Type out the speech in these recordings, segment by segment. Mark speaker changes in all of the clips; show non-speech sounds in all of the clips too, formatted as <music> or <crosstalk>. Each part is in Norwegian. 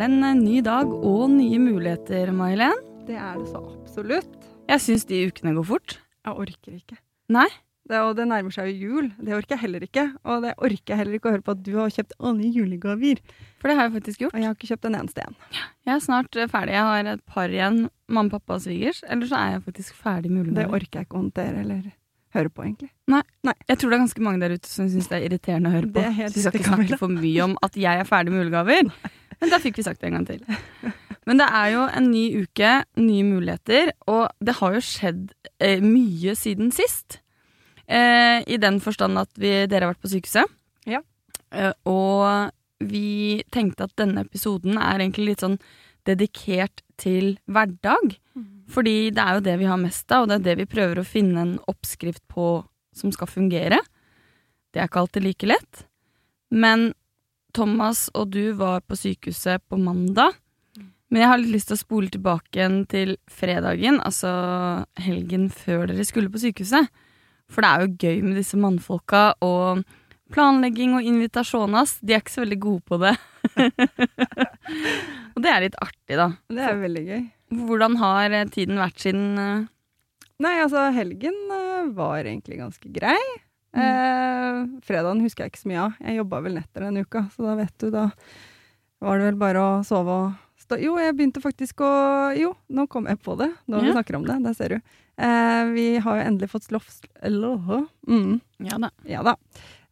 Speaker 1: Er det en eh, ny dag og nye muligheter, May-Helen.
Speaker 2: Det er det så absolutt.
Speaker 1: Jeg syns de ukene går fort.
Speaker 2: Jeg orker ikke.
Speaker 1: Nei?
Speaker 2: Det, og det nærmer seg jo jul. Det orker jeg heller ikke. Og det orker jeg heller ikke å høre på at du har kjøpt alle julegaver.
Speaker 1: For det har jeg faktisk gjort.
Speaker 2: Og jeg har ikke kjøpt en eneste en.
Speaker 1: Jeg er snart eh, ferdig. Jeg har et par igjen. Mamma, pappa og svigers. Eller så er jeg faktisk ferdig med
Speaker 2: Det orker jeg ikke å håndtere eller høre på, egentlig.
Speaker 1: Nei, Jeg tror det er ganske mange der ute som syns det er irriterende å høre på.
Speaker 2: Det er helt
Speaker 1: så vi skal ikke snakke for mye om at jeg er ferdig med julegaver. Men da fikk vi sagt det en gang til. Men det er jo en ny uke, nye muligheter, og det har jo skjedd eh, mye siden sist. Eh, I den forstand at vi, dere har vært på sykehuset.
Speaker 2: Ja.
Speaker 1: Eh, og vi tenkte at denne episoden er egentlig litt sånn dedikert til hverdag. Fordi det er jo det vi har mest av, og det er det vi prøver å finne en oppskrift på som skal fungere. Det er ikke alltid like lett. Men Thomas og du var på sykehuset på mandag. Men jeg har litt lyst til å spole tilbake til fredagen, altså helgen før dere skulle på sykehuset. For det er jo gøy med disse mannfolka og planlegging og invitasjonas. De er ikke så veldig gode på det. <laughs> og det er litt artig, da.
Speaker 2: Det er veldig gøy.
Speaker 1: Hvordan har eh, tiden vært siden eh,
Speaker 2: Nei, altså, helgen eh, var egentlig ganske grei. Eh, fredagen husker jeg ikke så mye av. Jeg jobba vel netter den uka, så da vet du, da var det vel bare å sove og stå Jo, jeg begynte faktisk å Jo, nå kom jeg på det, når vi
Speaker 1: Ja.
Speaker 2: snakker om det. Der ser du. Eh, vi har jo endelig fått lofts... Mm,
Speaker 1: Ja da.
Speaker 2: ja da.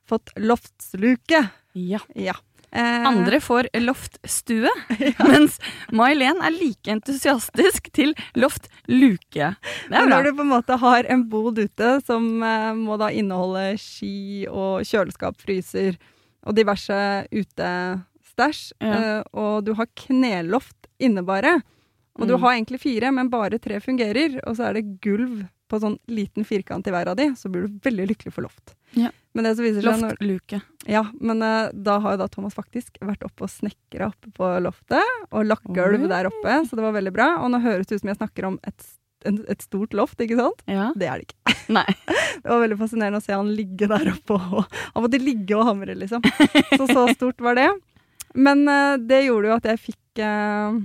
Speaker 2: Fått loftsluke.
Speaker 1: Ja.
Speaker 2: Ja. Eh,
Speaker 1: Andre får loftstue, <laughs> mens May-Len er like entusiastisk til loftluke.
Speaker 2: Når du på en måte har en bod ute som eh, må da inneholde ski og kjøleskap, fryser og diverse utestæsj,
Speaker 1: Ja.
Speaker 2: eh, og du har kneloft inne bare, og du
Speaker 1: Mm.
Speaker 2: har egentlig fire, men bare tre fungerer, og så er det gulv på sånn liten firkant i hver av de, så blir du veldig lykkelig for loft.
Speaker 1: Ja.
Speaker 2: Men det som viser seg
Speaker 1: Loftluke.
Speaker 2: ja, men uh, da har jo da Thomas faktisk vært oppe og snekra oppe på loftet, og lagt gulv
Speaker 1: Oi.
Speaker 2: der oppe, så det var veldig bra. Og nå høres det ut som jeg snakker om et, en- et stort loft, ikke sant?
Speaker 1: Ja.
Speaker 2: Det er det ikke. <laughs>
Speaker 1: Nei. <laughs>
Speaker 2: Det var veldig fascinerende å se han ligge der oppe, og han måtte ligge og hamre, liksom. Så så stort var det. Men uh, det gjorde jo at jeg fikk uh,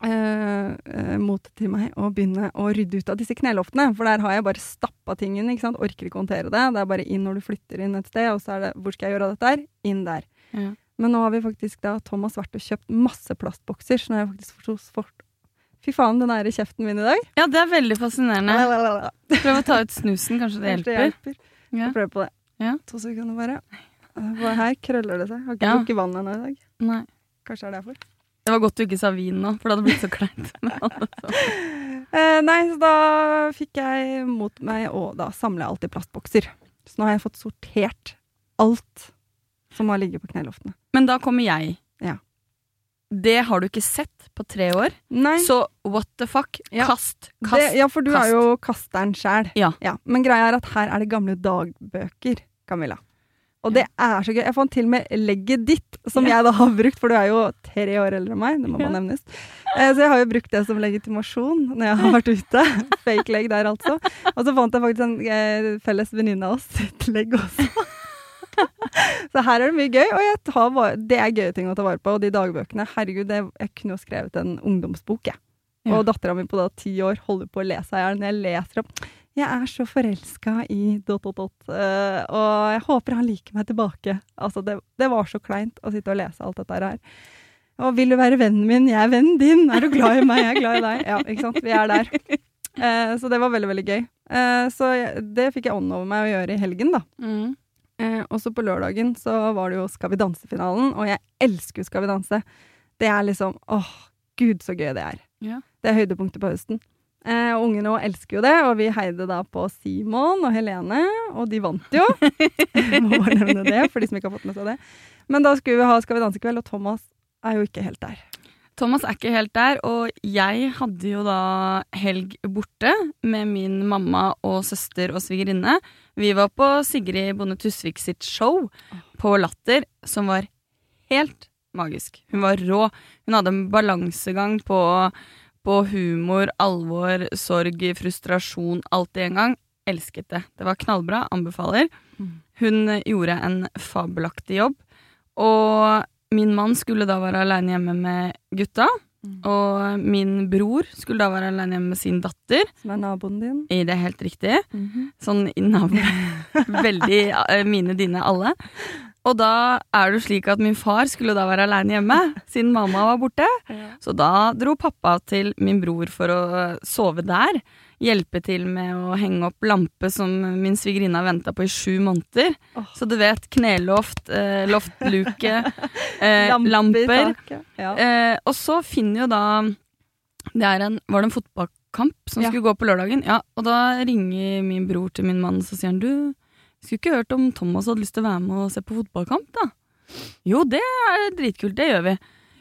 Speaker 2: motet til meg å begynne å rydde ut av disse kneloftene. For der har jeg bare stappa ting inn, ikke sant. Orker ikke håndtere det. Det er bare inn når du flytter inn et sted, og så er det hvor skal jeg gjøre av dette her? Inn der.
Speaker 1: Ja.
Speaker 2: Men nå har vi faktisk da Thomas vært og kjøpt masse plastbokser, så nå har jeg faktisk fått fort Fy faen, den er i kjeften min i dag.
Speaker 1: ja, det er veldig fascinerende. Prøv å ta ut snusen, kanskje det
Speaker 2: Kanskje
Speaker 1: hjelper. Ja.
Speaker 2: Prøver på det.
Speaker 1: Ja.
Speaker 2: To sekunder bare. Bare her krøller det seg. Har ikke
Speaker 1: Ja.
Speaker 2: drukket vann ennå i dag.
Speaker 1: Nei.
Speaker 2: Kanskje det er derfor.
Speaker 1: Det var godt du ikke sa vin nå, for det hadde blitt så kleint. <laughs>
Speaker 2: Eh, nei, så da fikk jeg mot meg å da samle alt i plastbokser. Så nå har jeg fått sortert alt som har ligget på kneloftene.
Speaker 1: Men da kommer jeg.
Speaker 2: Ja.
Speaker 1: Det har du ikke sett på tre år,
Speaker 2: Nei,
Speaker 1: så what the fuck?
Speaker 2: Ja.
Speaker 1: Kast, kast.
Speaker 2: det, ja, for du
Speaker 1: kast.
Speaker 2: er jo kasteren sjæl.
Speaker 1: Ja.
Speaker 2: Men greia er at her er det gamle dagbøker, Camilla. Og det er så gøy. Jeg fant til og med legget ditt, som jeg da har brukt, for du er jo tre år eldre enn meg. Det må man nevnes. Eh, så jeg har jo brukt det som legitimasjon når jeg har vært ute. <laughs> Fake leg der, altså. Og så fant jeg faktisk en eh, felles venninne av oss <laughs> sitt legg også. <laughs> så her er det mye gøy, og det er gøye ting å ta vare på. Og de dagbøkene, herregud, det, jeg kunne jo skrevet en ungdomsbok, jeg.
Speaker 1: Ja.
Speaker 2: Og dattera mi på da ti år holder på å lese i hjel. Når jeg leser om Jeg er så forelska i dot, dot, dot. Uh, og jeg håper han liker meg tilbake. Altså, det, det var så kleint å sitte og lese alt dette her. Og vil du være vennen min? Jeg er vennen din. Er du glad i meg? Jeg er glad i deg. Ja, ikke sant. Vi er der. Uh, så det var veldig, veldig gøy. Uh, så jeg, det fikk jeg ånd over meg å gjøre i helgen, da.
Speaker 1: Mm.
Speaker 2: Også på lørdagen så var det jo Skal vi danse-finalen, og jeg elsker Skal vi danse. Det er liksom åh, gud så gøy det er.
Speaker 1: Ja.
Speaker 2: Det er høydepunktet på høsten. Eh, og ungene også elsker jo det, og vi heide da på Simon og Helene, og de vant jo. <laughs> Jeg må bare nevne det, for de som ikke har fått med seg det. Men da skulle vi ha Skal vi danse i kveld, og Thomas er jo ikke helt der.
Speaker 1: Thomas er ikke helt der, og jeg hadde jo da helg borte med min mamma og søster og svigerinne. Vi var på Sigrid Bonde Tusvik sitt show på Latter, som var helt magisk. Hun var rå. Hun hadde en balansegang på, på humor, alvor, sorg, frustrasjon, alt i en gang. Elsket det. Det var knallbra. Anbefaler. Hun gjorde en fabelaktig jobb. Og min mann skulle da være aleine hjemme med gutta. Og min bror skulle da være aleine hjemme med sin datter.
Speaker 2: Som er naboen din.
Speaker 1: I det er helt riktig. Sånn i navn. <laughs> Veldig eh, mine, dine, alle. Og da er det slik at min far skulle da være aleine hjemme, siden mamma var borte. Så da dro pappa til min bror for å sove der. Hjelpe til med å henge opp lampe som min svigerinne har venta på i sju måneder. Så du vet, kneloft, eh, loftluke, <laughs> eh,
Speaker 2: Lampe
Speaker 1: lamper. Eh, og så finner jo da det en, Var det en fotballkamp som skulle gå på lørdagen? Ja, Og da ringer min bror til min mann, så sier han du, skulle ikke hørt om Thomas hadde lyst til å være med og se på fotballkamp, da? Jo, det er dritkult, det gjør vi.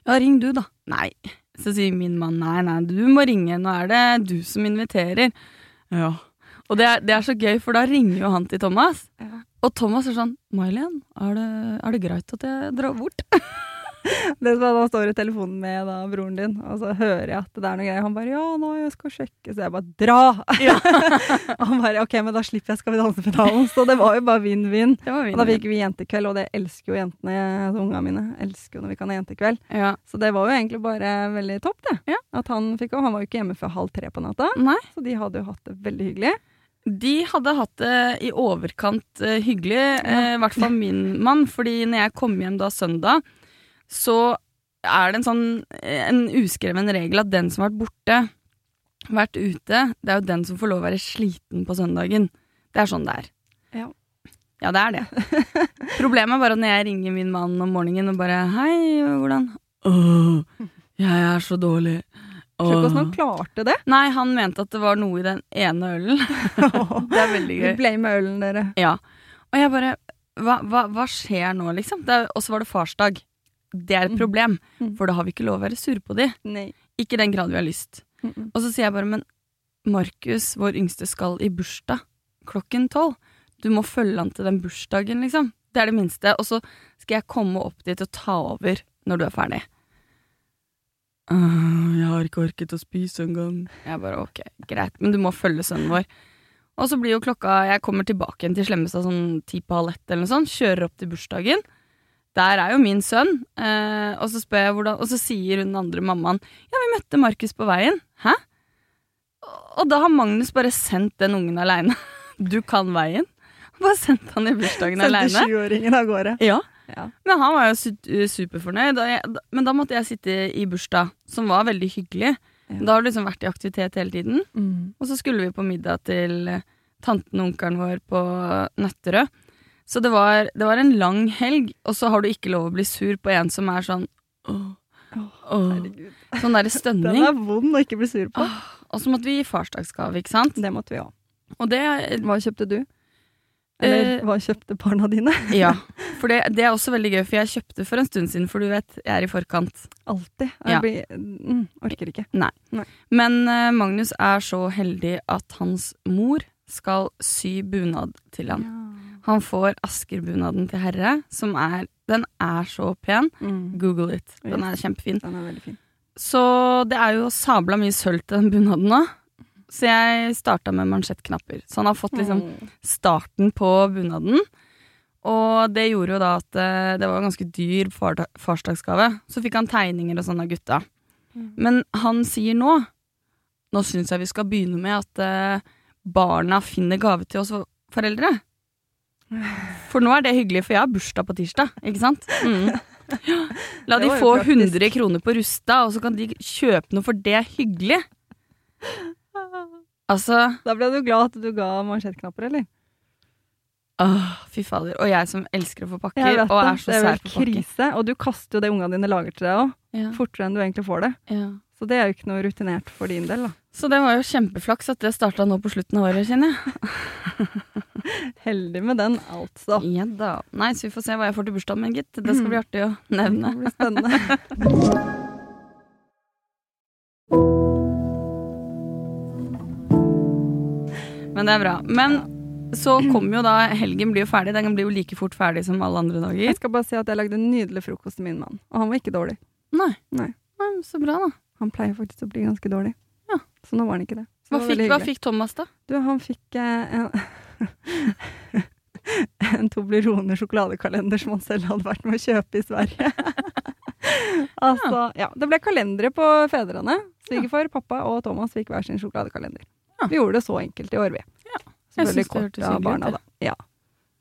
Speaker 1: Ja, ring du, da. Nei. Så sier min mann nei, nei, du må ringe, nå er det du som inviterer. Ja. Og det er, det er så gøy, for da ringer jo han til Thomas.
Speaker 2: Ja.
Speaker 1: Og Thomas er sånn May-Len, er, det- er det greit at jeg drar bort? <laughs> <laughs>
Speaker 2: Det som han står i telefonen med da, broren din, og så hører jeg at det er noe greier. Han bare 'ja, nå jeg skal sjekke', så jeg bare 'dra'! og <laughs> han bare 'ok, men da slipper jeg Skal vi danse-finalen'. Så det var jo bare vinn-vinn. Og da fikk vi jentekveld, og det elsker jo jentene, altså ungene mine. Elsker jo når vi kan ha jentekveld.
Speaker 1: Ja.
Speaker 2: Så det var jo egentlig bare veldig topp, det.
Speaker 1: Ja.
Speaker 2: At han fikk han var jo ikke hjemme før halv tre på natta,
Speaker 1: Nei.
Speaker 2: så de hadde jo hatt det veldig hyggelig.
Speaker 1: De hadde hatt det i overkant eh, hyggelig, ja. i hvert fall min mann. Fordi når jeg kom hjem da søndag, så er det en sånn en uskreven regel at den som har vært borte, vært ute, det er jo den som får lov å være sliten på søndagen. Det er sånn det er.
Speaker 2: Ja.
Speaker 1: Ja, det er det. <laughs> Problemet er bare at når jeg ringer min mann om morgenen og bare 'Hei, hvordan?' Åh, jeg er så dårlig.
Speaker 2: Skjønner ikke hvordan han klarte det.
Speaker 1: Nei, han mente at det var noe i den ene ølen. <laughs> det er veldig
Speaker 2: gøy
Speaker 1: gøy.
Speaker 2: ble med ølen, dere.
Speaker 1: Ja. Og jeg bare Hva, hva, hva skjer nå, liksom? Og så var det farsdag. Det er et
Speaker 2: Mm.
Speaker 1: problem,
Speaker 2: Mm.
Speaker 1: for da har vi ikke lov å være sure på de.
Speaker 2: Nei.
Speaker 1: Ikke i den grad vi har lyst.
Speaker 2: Mm -mm.
Speaker 1: Og så sier jeg bare, men Markus, vår yngste, skal i bursdag klokken tolv. Du må følge han til den bursdagen, liksom. Det er det minste. Og så skal jeg komme opp dit og ta over når du er ferdig. Uh, jeg har ikke orket å spise engang. Jeg bare ok, greit, men du må følge sønnen vår. Og så blir jo klokka Jeg kommer tilbake igjen til Slemmestad sånn ti på halv ett eller noe sånt. Kjører opp til bursdagen. Der er jo min sønn. Eh, og så spør jeg hvordan Og så sier hun den andre mammaen Ja, vi møtte Markus på veien. Hæ? Og da har Magnus bare sendt den ungen aleine. <laughs> Du kan veien. Bare sendt han i bursdagen
Speaker 2: Sendte
Speaker 1: aleine.
Speaker 2: sjuåringen av gårde.
Speaker 1: Ja.
Speaker 2: Ja.
Speaker 1: Men han var jo su- superfornøyd. Men da måtte jeg sitte i bursdag, som var veldig hyggelig.
Speaker 2: Ja.
Speaker 1: Da har du liksom vært i aktivitet hele tiden.
Speaker 2: Mm.
Speaker 1: Og så skulle vi på middag til eh, tanten og onkelen vår på Nøtterøy. Så det var, det var en lang helg, og så har du ikke lov å bli sur på en som er sånn åh, åh. Sånn derre
Speaker 2: Den
Speaker 1: stønning.
Speaker 2: er vond å ikke bli sur på.
Speaker 1: Og så måtte vi gi farsdagsgave, ikke sant?
Speaker 2: Det måtte vi òg.
Speaker 1: Og det
Speaker 2: Hva kjøpte du? Eller
Speaker 1: Eh,
Speaker 2: hva kjøpte barna dine? <laughs>
Speaker 1: Ja. <laughs> For det, det er også veldig gøy, for jeg kjøpte for en stund siden, for du vet, jeg er i forkant.
Speaker 2: Alltid.
Speaker 1: Ja.
Speaker 2: Blir, mm, orker ikke.
Speaker 1: Nei Men uh, Magnus er så heldig at hans mor skal sy bunad til han. Han får Asker-bunaden til herre, som er Den er så pen.
Speaker 2: Mm.
Speaker 1: Google it. Den er kjempefin.
Speaker 2: Den er veldig fin.
Speaker 1: Så det er jo sabla mye sølv til den bunaden nå. Så jeg starta med mansjettknapper. Så han har fått liksom starten på bunaden. Og det gjorde jo da at eh, det var en ganske dyr far farsdagsgave. Så fikk han tegninger og sånn av gutta.
Speaker 2: Mm.
Speaker 1: Men han sier nå Nå syns jeg vi skal begynne med at eh, barna finner gave til oss foreldre. <laughs> For nå er det hyggelig, for jeg har bursdag på tirsdag, ikke sant? Mm. La de få 100 kroner på Rusta, og så kan de kjøpe noe, for det er hyggelig. Altså
Speaker 2: Da ble du glad at du ga mansjettknapper, eller?
Speaker 1: Åh, fy fader. Og jeg som elsker å få pakker,
Speaker 2: og vet
Speaker 1: og
Speaker 2: sær
Speaker 1: er så
Speaker 2: det er vel krise. Og du kaster jo det ungene dine lager til deg òg,
Speaker 1: Ja,
Speaker 2: fortere enn du egentlig får det.
Speaker 1: ja.
Speaker 2: Så det er jo ikke noe rutinert for din del, da.
Speaker 1: Så det var jo kjempeflaks at det starta nå på slutten av året, kjenner jeg. <laughs>
Speaker 2: Heldig med den, altså.
Speaker 1: Ja da. Nei, så vi får se hva jeg får til bursdagen min, gitt. Det skal bli artig å nevne.
Speaker 2: Det blir spennende. <laughs>
Speaker 1: Men det er bra. Men så kommer jo da Helgen blir jo ferdig. Den blir jo like fort ferdig som alle andre dager.
Speaker 2: Jeg skal bare si at jeg lagde en nydelig frokost til min mann, og han var ikke dårlig.
Speaker 1: Nei.
Speaker 2: Nei.
Speaker 1: Nei, Så bra, da.
Speaker 2: Han pleier faktisk å bli ganske dårlig.
Speaker 1: Ja.
Speaker 2: Så nå var han ikke det.
Speaker 1: Hva
Speaker 2: det
Speaker 1: fikk, hva fikk Thomas, da?
Speaker 2: Du, han fikk eh, en <laughs> En Toblerone sjokoladekalender som han selv hadde vært med å kjøpe i Sverige. <laughs> altså, ja. Det ble kalendere på fedrene. Svigerfar, pappa og Thomas fikk hver sin sjokoladekalender.
Speaker 1: Ja.
Speaker 2: Vi gjorde det så enkelt i år, vi.
Speaker 1: Ja.
Speaker 2: Jeg
Speaker 1: synes det hørtes hyggelig ut.
Speaker 2: Ja.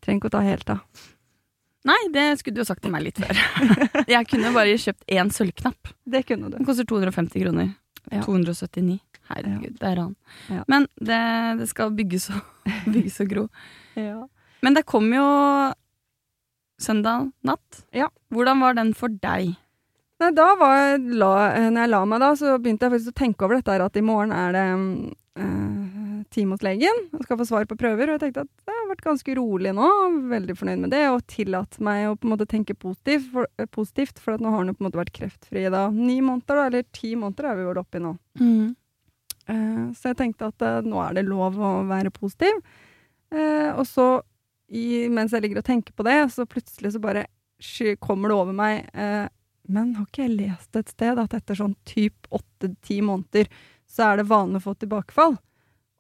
Speaker 2: Trenger ikke å ta helt av.
Speaker 1: Nei, det skulle du jo sagt til meg litt før. <laughs> jeg kunne bare kjøpt én sølvknapp.
Speaker 2: Det kunne du.
Speaker 1: Den koster 250 kroner.
Speaker 2: Ja.
Speaker 1: 279. Herregud, det er han.
Speaker 2: Ja.
Speaker 1: Men det, det skal bygges og, <laughs> bygges og gro.
Speaker 2: Ja.
Speaker 1: Men det kom jo søndag natt.
Speaker 2: Ja.
Speaker 1: Hvordan var den for deg?
Speaker 2: Nei, da var jeg la, eh, når jeg la meg da, så begynte jeg faktisk å tenke over dette at i morgen er det uh, time hos legen og skal få svar på prøver. Og jeg tenkte at det har vært ganske rolig nå, veldig fornøyd med det, og tillatt meg å på en måte tenke positivt, for, eh, positivt, for at nå har han jo på en måte vært kreftfri da ni måneder, da, eller ti måneder er vi vel oppe i nå. Eh, så jeg tenkte at uh, nå er det lov å være positiv. Uh, og så, i, mens jeg ligger og tenker på det, så plutselig så bare kommer det over meg eh, Men har ikke jeg lest et sted at etter sånn typ åtte-ti måneder, så er det vanlig å få tilbakefall?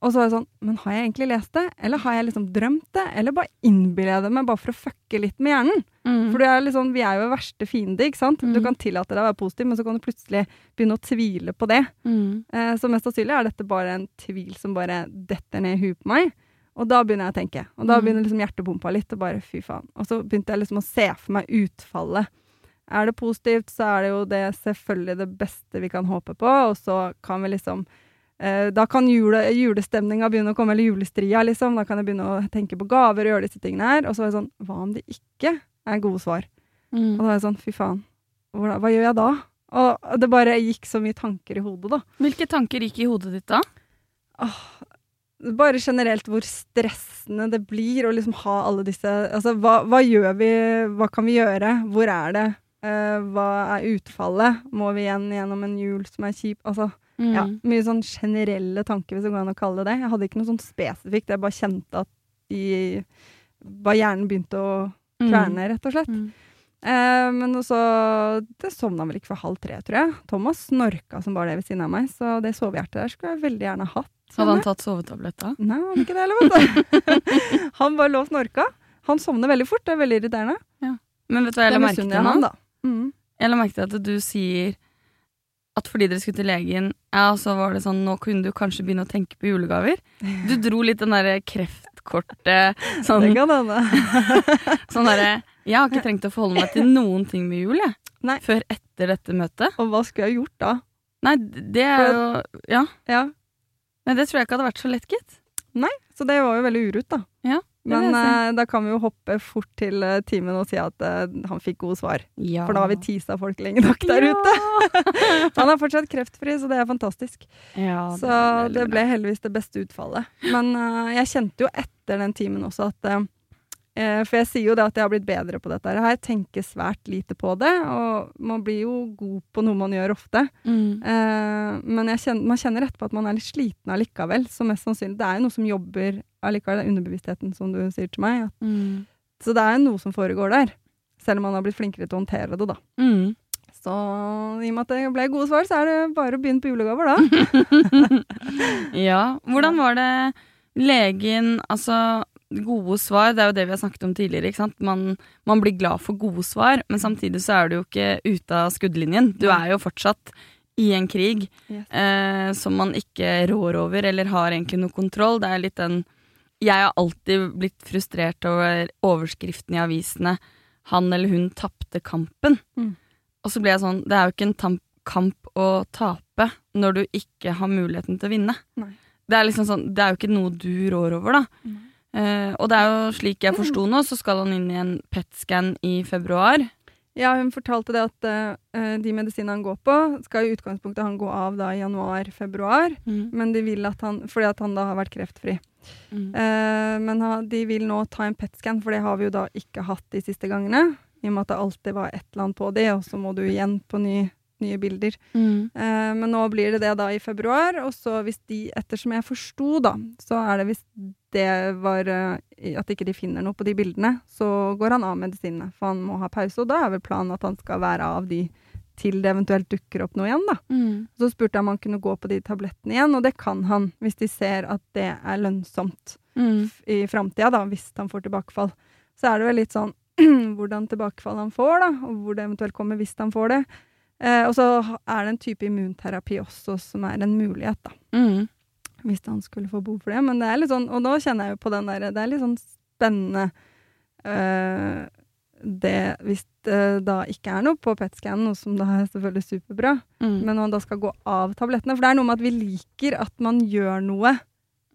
Speaker 2: Og så var jeg sånn Men har jeg egentlig lest det? Eller har jeg liksom drømt det? Eller bare innbiller jeg det meg bare for å fucke litt med hjernen?
Speaker 1: Mm.
Speaker 2: For det er liksom, vi er jo verste fiende, ikke sant? Du
Speaker 1: Mhm.
Speaker 2: kan tillate deg å være positiv, men så kan du plutselig begynne å tvile på det.
Speaker 1: Mm.
Speaker 2: Eh, så mest sannsynlig er dette bare en tvil som bare detter ned i huet på meg. Og da begynner jeg å tenke. Og da
Speaker 1: Mm.
Speaker 2: begynner liksom pumpe litt, og bare fy faen. Og så begynte jeg liksom å se for meg utfallet. Er det positivt, så er det jo det selvfølgelig det beste vi kan håpe på, og så kan vi liksom Da kan jule, julestemninga begynne å komme, eller julestria, liksom. Da kan jeg begynne å tenke på gaver og gjøre disse tingene her. Og så var jeg sånn Hva om det ikke er gode svar? Og
Speaker 1: Mm.
Speaker 2: da var jeg sånn, fy faen, hva, hva gjør jeg da? Og det bare gikk så mye tanker i hodet, da.
Speaker 1: Hvilke tanker gikk i hodet ditt da?
Speaker 2: Bare generelt hvor stressende det blir å liksom ha alle disse Altså, hva, hva gjør vi, hva kan vi gjøre, hvor er det, Uh, hva er utfallet, må vi igjen gjennom en jul som er kjip? Altså,
Speaker 1: Mm.
Speaker 2: ja, mye sånn generelle tanker, hvis det går an å kalle det det. Jeg hadde ikke noe sånn spesifikt, jeg bare kjente at i, bare hjernen begynte å
Speaker 1: Mm.
Speaker 2: kverne, rett og slett.
Speaker 1: Mm.
Speaker 2: Eh, men så Det sovna vel ikke for halv tre, tror jeg. Thomas snorka som bare det ved siden av meg, så det sovehjertet der skulle jeg veldig gjerne hatt.
Speaker 1: Hadde han tatt sovetablett da?
Speaker 2: Nei, han hadde ikke det heller, vet du. <laughs> han bare lå og snorka. Han sovner veldig fort, det er veldig irriterende.
Speaker 1: Men vet du hva jeg la merke til nå?
Speaker 2: han. Mm.
Speaker 1: Jeg la merke til at du sier at fordi dere skulle til legen, ja, så var det sånn Nå kunne du kanskje begynne å tenke på julegaver. Du <laughs> dro litt den derre kreftkortet sånn,
Speaker 2: Det kan hende. <laughs>
Speaker 1: sånn derre Jeg har ikke trengt å forholde meg til noen ting med jul, jeg.
Speaker 2: Nei.
Speaker 1: Før etter dette møtet.
Speaker 2: Og hva skulle jeg gjort da?
Speaker 1: Nei, det er jo Ja.
Speaker 2: Ja,
Speaker 1: Nei, det tror jeg ikke hadde vært så lett, gitt.
Speaker 2: Nei, Så det var jo veldig urutt, da.
Speaker 1: Ja,
Speaker 2: Men uh, da kan vi jo hoppe fort til uh, timen og si at uh, han fikk gode svar.
Speaker 1: Ja.
Speaker 2: For da har vi teasa folk lenge nok der ute. <laughs> Han er fortsatt kreftfri, så det er fantastisk.
Speaker 1: Ja,
Speaker 2: Så
Speaker 1: er
Speaker 2: det ble heldigvis det beste utfallet. Men jeg kjente jo etter den timen også at For jeg sier jo det at jeg har blitt bedre på dette her. Tenker svært lite på det. Og man blir jo god på noe man gjør ofte.
Speaker 1: Mm.
Speaker 2: Eh, men kjenner, man kjenner etterpå at man er litt sliten allikevel. Så mest sannsynlig Det er jo noe som jobber allikevel. Det er underbevisstheten, som du sier til meg. At,
Speaker 1: Mm.
Speaker 2: så det er jo noe som foregår der. Selv om man har blitt flinkere til å håndtere det, da.
Speaker 1: Mm.
Speaker 2: Så i og med at det ble gode svar, så er det bare å begynne på julegaver, da. <laughs>
Speaker 1: Ja. Hvordan var det legen Altså, gode svar, det er jo det vi har snakket om tidligere, ikke sant. Man, man blir glad for gode svar, men samtidig så er du jo ikke ute av skuddlinjen. Du er jo fortsatt i en krig
Speaker 2: Yes.
Speaker 1: eh, som man ikke rår over eller har egentlig noe kontroll. Det er litt den Jeg har alltid blitt frustrert over overskriften i avisene 'Han eller hun tapte kampen'.
Speaker 2: Mm.
Speaker 1: Og så ble jeg sånn Det er jo ikke en kamp å tape når du ikke har muligheten til å vinne.
Speaker 2: Nei.
Speaker 1: Det er liksom sånn Det er jo ikke noe du rår over, da. Eh, og det er jo slik jeg forsto nå, så skal han inn i en PET-scan i februar.
Speaker 2: Ja, hun fortalte det at uh, de medisinene han går på, skal i utgangspunktet han gå av da i januar-februar.
Speaker 1: Mm.
Speaker 2: Men de vil at han, fordi at han da har vært kreftfri.
Speaker 1: Mm.
Speaker 2: Uh, men ha, de vil nå ta en PET-scan, for det har vi jo da ikke hatt de siste gangene. I og med at det alltid var et eller annet på det, og så må du igjen på ny, nye bilder.
Speaker 1: Mm.
Speaker 2: Eh, men nå blir det det da i februar, og så hvis de, ettersom jeg forsto da, så er det hvis det var eh, at ikke de finner noe på de bildene, så går han av medisinene, for han må ha pause, og da er vel planen at han skal være av de til det eventuelt dukker opp noe igjen, da.
Speaker 1: Mm.
Speaker 2: Så spurte jeg om han kunne gå på de tablettene igjen, og det kan han, hvis de ser at det er lønnsomt
Speaker 1: Mm.
Speaker 2: i framtida, da, hvis han får tilbakefall. Så er det vel litt sånn <clears throat> hvordan tilbakefall han får, da, og hvor det eventuelt kommer hvis han får det. Eh, og så er det en type immunterapi også som er en mulighet, da,
Speaker 1: Mm.
Speaker 2: hvis han skulle få behov for det. Men det er litt sånn, og nå kjenner jeg jo på den derre Det er litt sånn spennende eh, det Hvis det da ikke er noe på PET-scannen, noe som da er selvfølgelig superbra,
Speaker 1: Mm.
Speaker 2: men når man da skal gå av tablettene For det er noe med at vi liker at man gjør noe.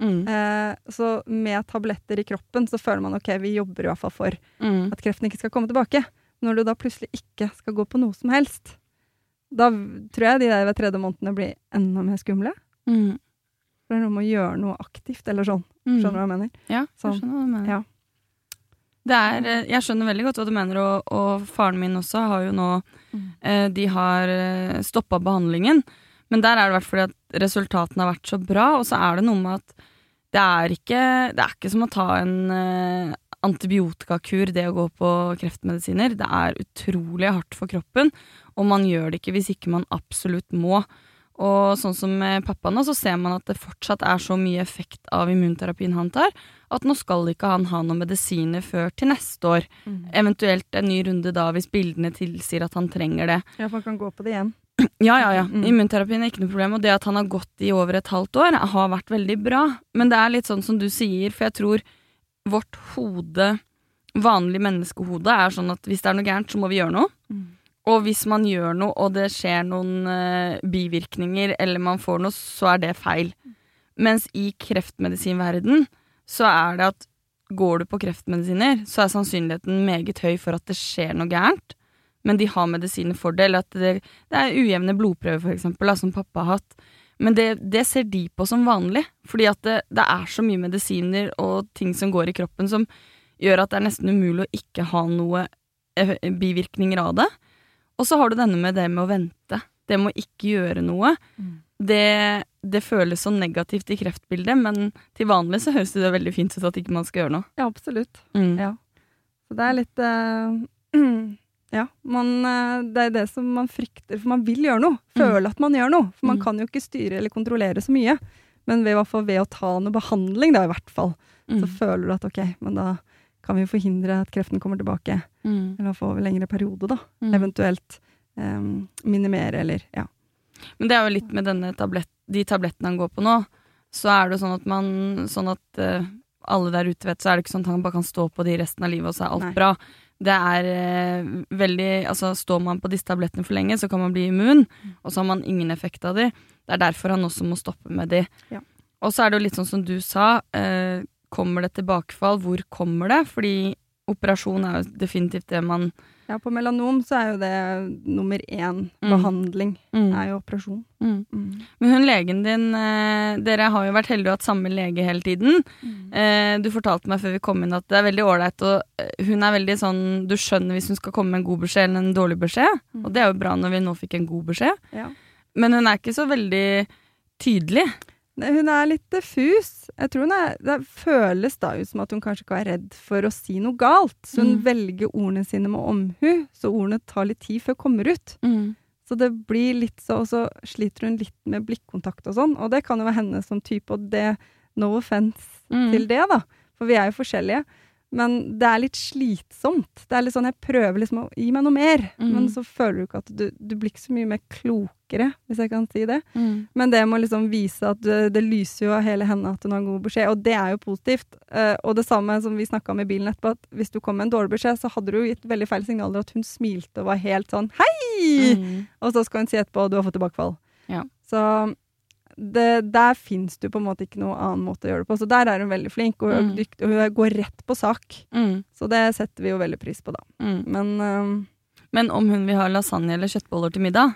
Speaker 1: Mm.
Speaker 2: Eh, så med tabletter i kroppen så føler man ok, vi jobber i hvert fall for
Speaker 1: Mm.
Speaker 2: at kreften ikke skal komme tilbake. Når du da plutselig ikke skal gå på noe som helst, da tror jeg de der ved tredje månedene blir enda mer skumle.
Speaker 1: Mm.
Speaker 2: For det er noe med å gjøre noe aktivt, eller sånn.
Speaker 1: Mm.
Speaker 2: Skjønner du hva jeg mener?
Speaker 1: Ja,
Speaker 2: Sånn.
Speaker 1: jeg skjønner hva du mener.
Speaker 2: Ja.
Speaker 1: Det er, eh, jeg skjønner veldig godt hva du mener, og, og faren min også har jo nå
Speaker 2: Mm.
Speaker 1: eh, De har eh, stoppa behandlingen, men der er det i hvert fall at resultatene har vært så bra, og så er det noe med at det er ikke, det er ikke som å ta en eh, antibiotikakur, det å gå på kreftmedisiner. Det er utrolig hardt for kroppen, og man gjør det ikke hvis ikke man absolutt må. Og sånn som med pappa nå, så ser man at det fortsatt er så mye effekt av immunterapien han tar, at nå skal ikke han ha noen medisiner før til neste år. Eventuelt en ny runde da, hvis bildene tilsier at han trenger det.
Speaker 2: Ja, for han kan gå på det igjen. <clears throat>
Speaker 1: Ja, ja, ja.
Speaker 2: Mm.
Speaker 1: Immunterapien er ikke noe problem, og det at han har gått i over et halvt år, har vært veldig bra. Men det er litt sånn som du sier, for jeg tror vårt hode, vanlig menneskehode, er sånn at hvis det er noe gærent, så må vi gjøre noe. Og hvis man gjør noe, og det skjer noen uh, bivirkninger, eller man får noe, så er det feil. Mens i kreftmedisinverden så er det at går du på kreftmedisiner, så er sannsynligheten meget høy for at det skjer noe gærent. Men de har medisiner for det, eller at det, det er ujevne blodprøver, for eksempel, da, som pappa har hatt. Men det, det ser de på som vanlig, fordi at det, det er så mye medisiner og ting som går i kroppen som gjør at det er nesten umulig å ikke ha noe eh, bivirkninger av det. Og så har du denne med det med å vente. Det med å ikke gjøre noe. Det, det føles så negativt i kreftbildet, men til vanlig så høres det veldig fint ut at ikke man skal gjøre noe.
Speaker 2: Ja, absolutt.
Speaker 1: Mm.
Speaker 2: Ja. Så det er litt eh, <clears throat> Ja, man, eh, det er det som man frykter, for man vil gjøre noe. Føle at man gjør noe. For man
Speaker 1: Mm.
Speaker 2: kan jo ikke styre eller kontrollere så mye. Men ved, i hvert fall ved å ta noe behandling, da i hvert fall, så
Speaker 1: Mm.
Speaker 2: føler du at ok, men da kan vi forhindre at kreften kommer tilbake.
Speaker 1: Mm.
Speaker 2: Eller få over lengre periode, da.
Speaker 1: Mm.
Speaker 2: Eventuelt um, minimere, eller ja.
Speaker 1: Men det er jo litt med tablett, de tablettene han går på nå, så er det sånn at man Sånn at uh, alle der ute vet, så er det ikke sånn at han bare kan stå på de resten av livet, og så er alt
Speaker 2: Nei.
Speaker 1: bra. Det er eh, veldig Altså, står man på disse tablettene for lenge, så kan man bli immun, og så har man ingen effekt av de. Det er derfor han også må stoppe med de.
Speaker 2: Ja.
Speaker 1: Og så er det jo litt sånn som du sa, eh, kommer det tilbakefall? Hvor kommer det? Fordi operasjon er jo definitivt det man
Speaker 2: ja, på melanom så er jo det nummer én
Speaker 1: Mm.
Speaker 2: behandling.
Speaker 1: mm,
Speaker 2: Er jo operasjon.
Speaker 1: mm.
Speaker 2: Mm.
Speaker 1: Men hun legen din, eh, dere har jo vært heldige og hatt samme lege hele tiden. Eh, du fortalte meg før vi kom inn at det er veldig ålreit, og eh, hun er veldig sånn Du skjønner hvis hun skal komme med en god beskjed eller en dårlig beskjed,
Speaker 2: Mm.
Speaker 1: og det er jo bra når vi nå fikk en god beskjed.
Speaker 2: Ja.
Speaker 1: Men hun er ikke så veldig tydelig.
Speaker 2: Hun er litt diffus. Jeg tror hun er, Det føles da ut som at hun kanskje ikke er redd for å si noe galt. Så hun
Speaker 1: Mm.
Speaker 2: velger ordene sine med omhu, så ordene tar litt tid før kommer ut. Så det blir litt så, og så sliter hun litt med blikkontakt og sånn. Og det kan jo være henne som type, og det No offense
Speaker 1: Mm.
Speaker 2: til det, da. For vi er jo forskjellige. Men det er litt slitsomt. Det er litt sånn, Jeg prøver liksom å gi meg noe mer,
Speaker 1: Mm.
Speaker 2: men så føler du ikke at du, du blir ikke så mye mer klokere, hvis jeg kan si det.
Speaker 1: Mm.
Speaker 2: Men det må liksom vise at det, det lyser jo av hele henne at hun har god beskjed, og det er jo positivt. Uh, og det samme som vi snakka om i bilen etterpå, at hvis du kom med en dårlig beskjed, så hadde du jo gitt veldig feil signaler at hun smilte og var helt sånn hei!
Speaker 1: Mm.
Speaker 2: Og så skal hun si etterpå at du har fått tilbakefall.
Speaker 1: Ja.
Speaker 2: Så det, der fins det jo på en måte ikke noe annen måte å gjøre det på. Så der er hun veldig flink, og hun,
Speaker 1: Mm.
Speaker 2: dykt, og hun går rett på sak.
Speaker 1: Mm.
Speaker 2: Så det setter vi jo veldig pris på, da.
Speaker 1: Mm.
Speaker 2: Men øhm,
Speaker 1: Men om hun vil ha lasagne eller kjøttboller til middag?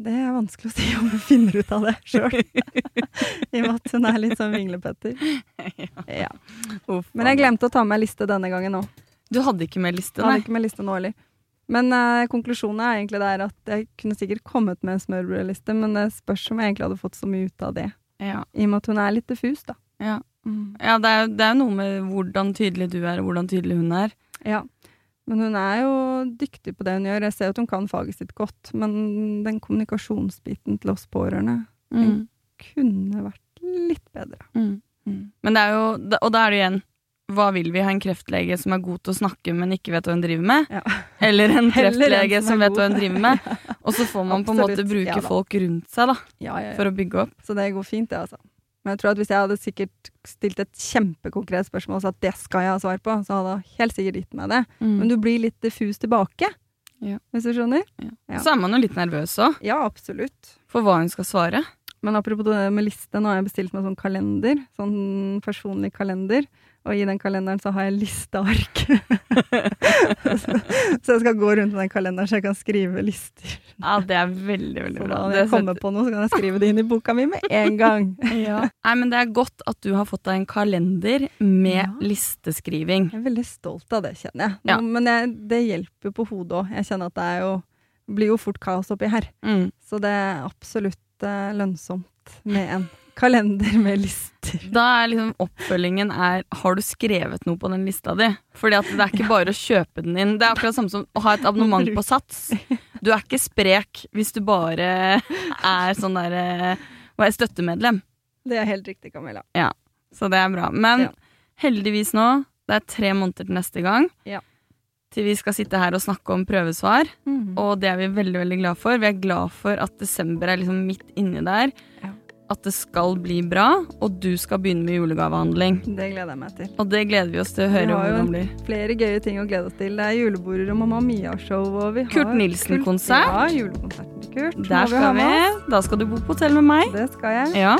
Speaker 2: Det er vanskelig å si om hun finner ut av det sjøl. <laughs> I og med at hun er litt sånn vinglepetter. <laughs> Ja. Men jeg glemte å ta med liste denne gangen òg.
Speaker 1: Du hadde ikke med liste,
Speaker 2: Jeg hadde ikke med liste nå heller. Men eh, konklusjonen er egentlig der at jeg kunne sikkert kommet med en smørbrødliste, men det spørs om jeg egentlig hadde fått så mye ut av det.
Speaker 1: Ja.
Speaker 2: I og med at hun er litt diffus, da.
Speaker 1: Ja.
Speaker 2: Mm.
Speaker 1: Ja, det er jo noe med hvordan tydelig du er, og hvordan tydelig hun er.
Speaker 2: Ja. Men hun er jo dyktig på det hun gjør. Jeg ser at hun kan faget sitt godt, men den kommunikasjonsbiten til oss pårørende
Speaker 1: Mm.
Speaker 2: kunne vært litt bedre.
Speaker 1: Mm.
Speaker 2: Mm.
Speaker 1: Men det er jo, og da er det igjen Hva vil vi? Ha en kreftlege som er god til å snakke, men ikke vet hva hun driver med?
Speaker 2: Ja.
Speaker 1: Eller en <laughs> kreftlege
Speaker 2: som
Speaker 1: som, vet hva hun driver med? <laughs> Og så får man på en måte bruke
Speaker 2: Ja
Speaker 1: folk rundt seg da,
Speaker 2: Ja,
Speaker 1: for å bygge opp.
Speaker 2: Så det går fint, det, altså. Men jeg tror at hvis jeg hadde sikkert stilt et kjempekonkret spørsmål og sagt det skal jeg ha svar på, så hadde jeg helt sikkert gitt meg det. Men du blir litt diffus tilbake,
Speaker 1: Ja.
Speaker 2: hvis du skjønner? Ja.
Speaker 1: Så er man jo litt nervøs òg,
Speaker 2: Ja, absolutt.
Speaker 1: for hva hun skal svare.
Speaker 2: Men apropos det med liste, nå har jeg bestilt meg sånn kalender. Sånn personlig kalender. Og i den kalenderen så har jeg listeark. <laughs> så jeg skal gå rundt med den kalenderen så jeg kan skrive lister.
Speaker 1: Ja, det er veldig, veldig bra.
Speaker 2: når jeg kommer på noe, så kan jeg skrive det inn i boka mi med en gang. <laughs>
Speaker 1: ja. Nei, men det er godt at du har fått deg en kalender med
Speaker 2: Ja.
Speaker 1: listeskriving.
Speaker 2: Jeg er veldig stolt av det, kjenner jeg.
Speaker 1: Ja.
Speaker 2: Men jeg, det hjelper på hodet òg. Jeg kjenner at det jo blir jo fort kaos oppi her.
Speaker 1: Mm.
Speaker 2: Så det er absolutt lønnsomt med en kalender med lister.
Speaker 1: Da er liksom oppfølgingen er Har du skrevet noe på den lista di? Fordi at det er ikke bare å kjøpe den inn. Det er akkurat samme som å ha et abonnement på Sats. Du er ikke sprek hvis du bare er sånn derre Hva er støttemedlem?
Speaker 2: Det er helt riktig, Camilla.
Speaker 1: Så det er bra. Men
Speaker 2: Ja.
Speaker 1: heldigvis nå, det er tre måneder til neste gang.
Speaker 2: Ja.
Speaker 1: Til vi skal sitte her og snakke om prøvesvar.
Speaker 2: Mm.
Speaker 1: Og det er vi veldig veldig glad for. Vi er glad for at desember er liksom midt inni der.
Speaker 2: Ja.
Speaker 1: At det skal bli bra, og du skal begynne med julegavehandling.
Speaker 2: Det gleder jeg meg til.
Speaker 1: Og det gleder vi oss til å
Speaker 2: Vi
Speaker 1: høre
Speaker 2: har jo
Speaker 1: hvordan det blir.
Speaker 2: Flere gøye ting å glede oss til. Det er juleborder og Mamma Mia-show. og vi har
Speaker 1: Kurt Nilsen-konsert.
Speaker 2: Ja, julekonserten til Kurt.
Speaker 1: Der
Speaker 2: vi
Speaker 1: skal vi. Da skal du bo på hotell med meg.
Speaker 2: Det skal jeg.
Speaker 1: Ja,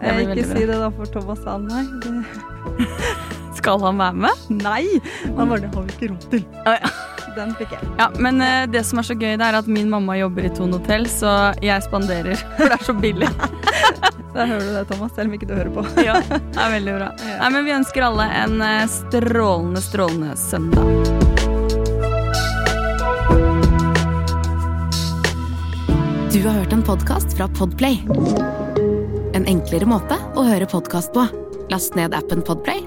Speaker 1: det
Speaker 2: Eh, ikke si det da for Thomas Sand, nei. Det... <laughs>
Speaker 1: Skal han være med?
Speaker 2: Nei! Han bare, det har vi ikke råd til.
Speaker 1: Ja.
Speaker 2: Den fikk jeg.
Speaker 1: Ja, men uh, det som er så gøy, det er at min mamma jobber i Thon hotell, så jeg spanderer. <laughs> For det er så billig. <laughs>
Speaker 2: Der hører du det, Thomas, selv om ikke du hører på.
Speaker 1: ja, det er veldig bra. <laughs> Nei, men vi ønsker alle en eh, strålende, strålende søndag.
Speaker 3: Du har hørt en podkast fra Podplay. En enklere måte å høre podkast på. Last ned appen Podplay,